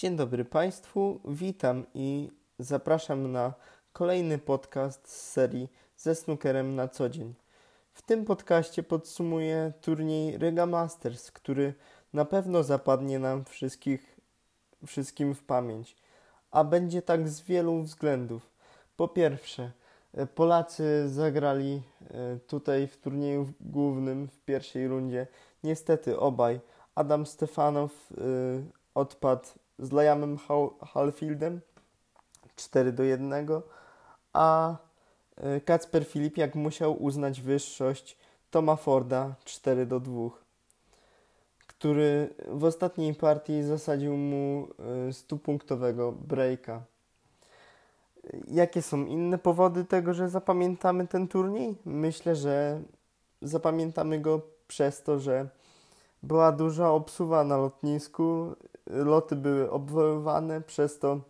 Dzień dobry Państwu, witam i zapraszam na kolejny podcast z serii ze snookerem na co dzień. W tym podcaście podsumuję turniej Riga Masters, który na pewno zapadnie nam wszystkich, wszystkim w pamięć, a będzie tak z wielu względów. Po pierwsze, Polacy zagrali e, tutaj w turnieju głównym w pierwszej rundzie. Niestety obaj. Adam Stefanow e, odpadł z Liamem Halfieldem 4 do 1, a e, Kacper Filipiak musiał uznać wyższość Toma Forda 4 do 2, który w ostatniej partii zasadził mu 100-punktowego e, breaka. Jakie są inne powody tego, że zapamiętamy ten turniej? Myślę, że zapamiętamy go przez to, że była duża obsuwa na lotnisku, loty były obwoływane, przez to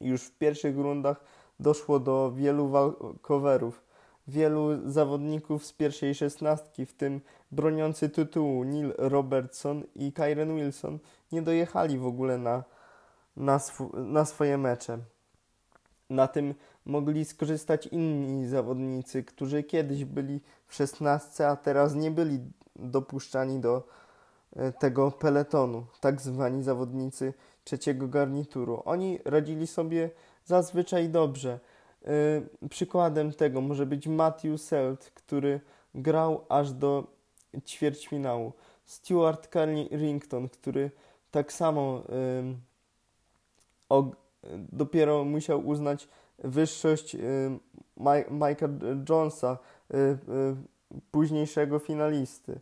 już w pierwszych rundach doszło do wielu walkowerów. Wielu zawodników z pierwszej szesnastki, w tym broniący tytułu Neil Robertson i Kyren Wilson, nie dojechali w ogóle na, na, sw na swoje mecze. Na tym mogli skorzystać inni zawodnicy, którzy kiedyś byli w szesnastce, a teraz nie byli dopuszczani do tego peletonu, tak zwani zawodnicy trzeciego garnituru. Oni radzili sobie zazwyczaj dobrze. E, przykładem tego może być Matthew Selt, który grał aż do ćwierćfinału. Stuart Carrington, który tak samo dopiero musiał uznać wyższość Michaela Jonesa, e, późniejszego finalisty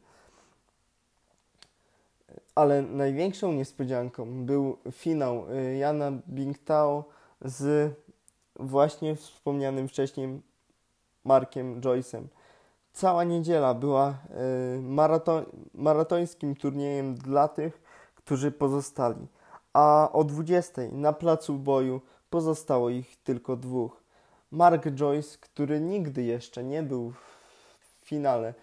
ale największą niespodzianką był finał y, Jana Bingtao z właśnie wspomnianym wcześniej Markiem Joyce'em. Cała niedziela była y, maraton, maratońskim turniejem dla tych, którzy pozostali, a o 20 na placu boju pozostało ich tylko dwóch. Mark Joyce, który nigdy jeszcze nie był w finale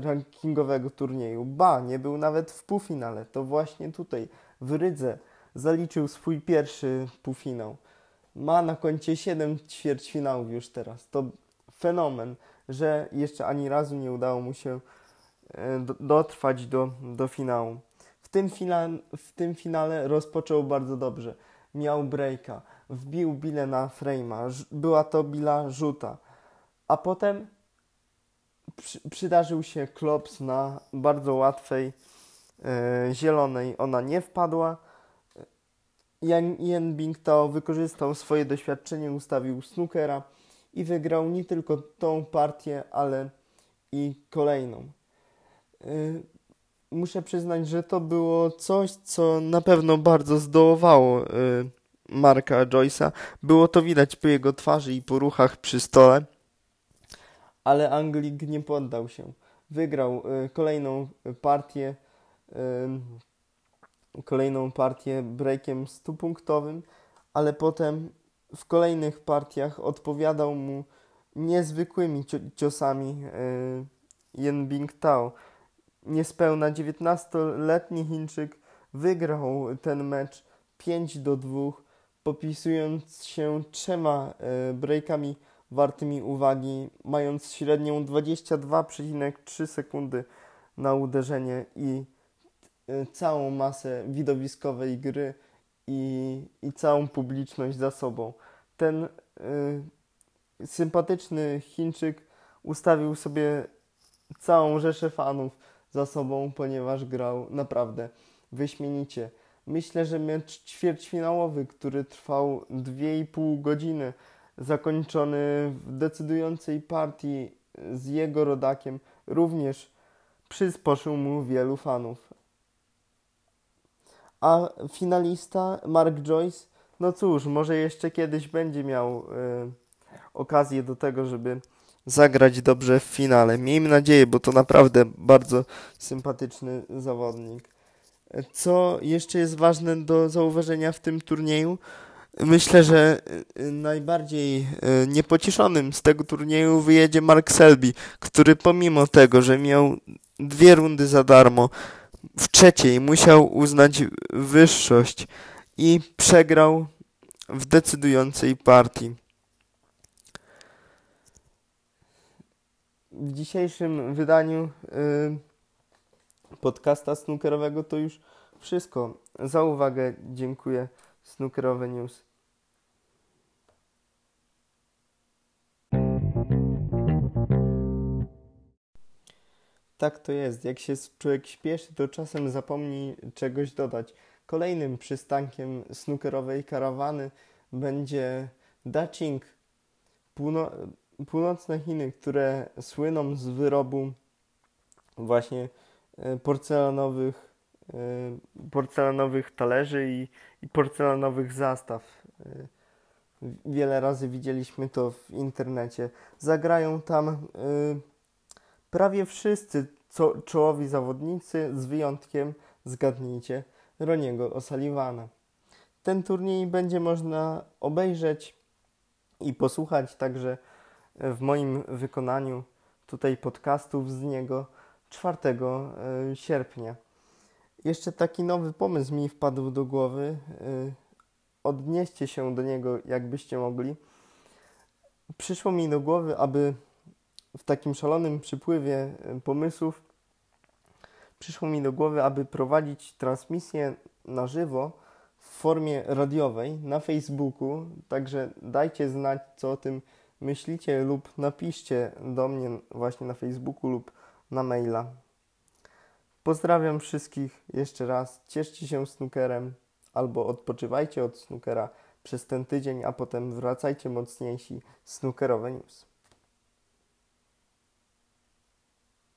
rankingowego turnieju. Ba, nie był nawet w półfinale. To właśnie tutaj, w Rydze, zaliczył swój pierwszy półfinał. Ma na koncie 7 ćwierćfinałów już teraz. To fenomen, że jeszcze ani razu nie udało mu się e, dotrwać do, do finału. W tym, fina, w tym finale rozpoczął bardzo dobrze. Miał breaka, wbił bilę na frame'a, była to bila rzuta. A potem przy, przydarzył się klops na bardzo łatwej e, zielonej. Ona nie wpadła. Jan Bingtao wykorzystał swoje doświadczenie, ustawił snookera i wygrał nie tylko tą partię, ale i kolejną. E, muszę przyznać, że to było coś, co na pewno bardzo zdołowało e, Marka Joyce'a. Było to widać po jego twarzy i po ruchach przy stole ale Anglik nie poddał się. Wygrał y, kolejną partię, y, kolejną partię breakiem stupunktowym, ale potem w kolejnych partiach odpowiadał mu niezwykłymi ciosami y, Yen Bingtao. Niespełna 19-letni Chińczyk wygrał ten mecz 5 do 2, popisując się trzema breakami wartymi uwagi, mając średnią 22,3 sekundy na uderzenie i e, całą masę widowiskowej gry i, i całą publiczność za sobą. Ten y, sympatyczny Chińczyk ustawił sobie całą rzeszę fanów za sobą, ponieważ grał naprawdę wyśmienicie. Myślę, że mecz ćwierćfinałowy, który trwał 2,5 godziny, zakończony w decydującej partii z jego rodakiem, również przysposzył mu wielu fanów. A finalista Mark Joyce, no cóż, może jeszcze kiedyś będzie miał y, okazję do tego, żeby zagrać dobrze w finale. Miejmy nadzieję, bo to naprawdę bardzo sympatyczny zawodnik. Co jeszcze jest ważne do zauważenia w tym turnieju? Myślę, że y, najbardziej y, niepocieszonym z tego turnieju wyjedzie Mark Selby, który pomimo tego, że miał dwie rundy za darmo, w trzeciej musiał uznać wyższość i przegrał w decydującej partii. W dzisiejszym wydaniu y, podcasta snookerowego to już wszystko. Za uwagę dziękuję Snookerowe News. Tak to jest. Jak się człowiek śpieszy, to czasem zapomni czegoś dodać. Kolejnym przystankiem snookerowej karawany będzie Daching, półno północne Chiny, które słyną z wyrobu właśnie e, porcelanowych, porcelanowych talerzy i, i porcelanowych zastaw. E, wiele razy widzieliśmy to w internecie. Zagrają tam prawie wszyscy czołowi zawodnicy, z wyjątkiem, zgadnijcie, Roniego O'Sullivana. Ten turniej będzie można obejrzeć i posłuchać także w moim wykonaniu tutaj podcastów z niego 4 e, sierpnia. Jeszcze taki nowy pomysł mi wpadł do głowy. E, odnieście się do niego, jakbyście mogli. Przyszło mi do głowy, aby w takim szalonym przypływie e, pomysłów przyszło mi do głowy, aby prowadzić transmisję na żywo w formie radiowej na Facebooku. Także dajcie znać, co o tym myślicie lub napiszcie do mnie właśnie na Facebooku lub na maila. Pozdrawiam wszystkich jeszcze raz. Cieszcie się snookerem albo odpoczywajcie od snookera przez ten tydzień, a potem wracajcie mocniejsi snookerowe news.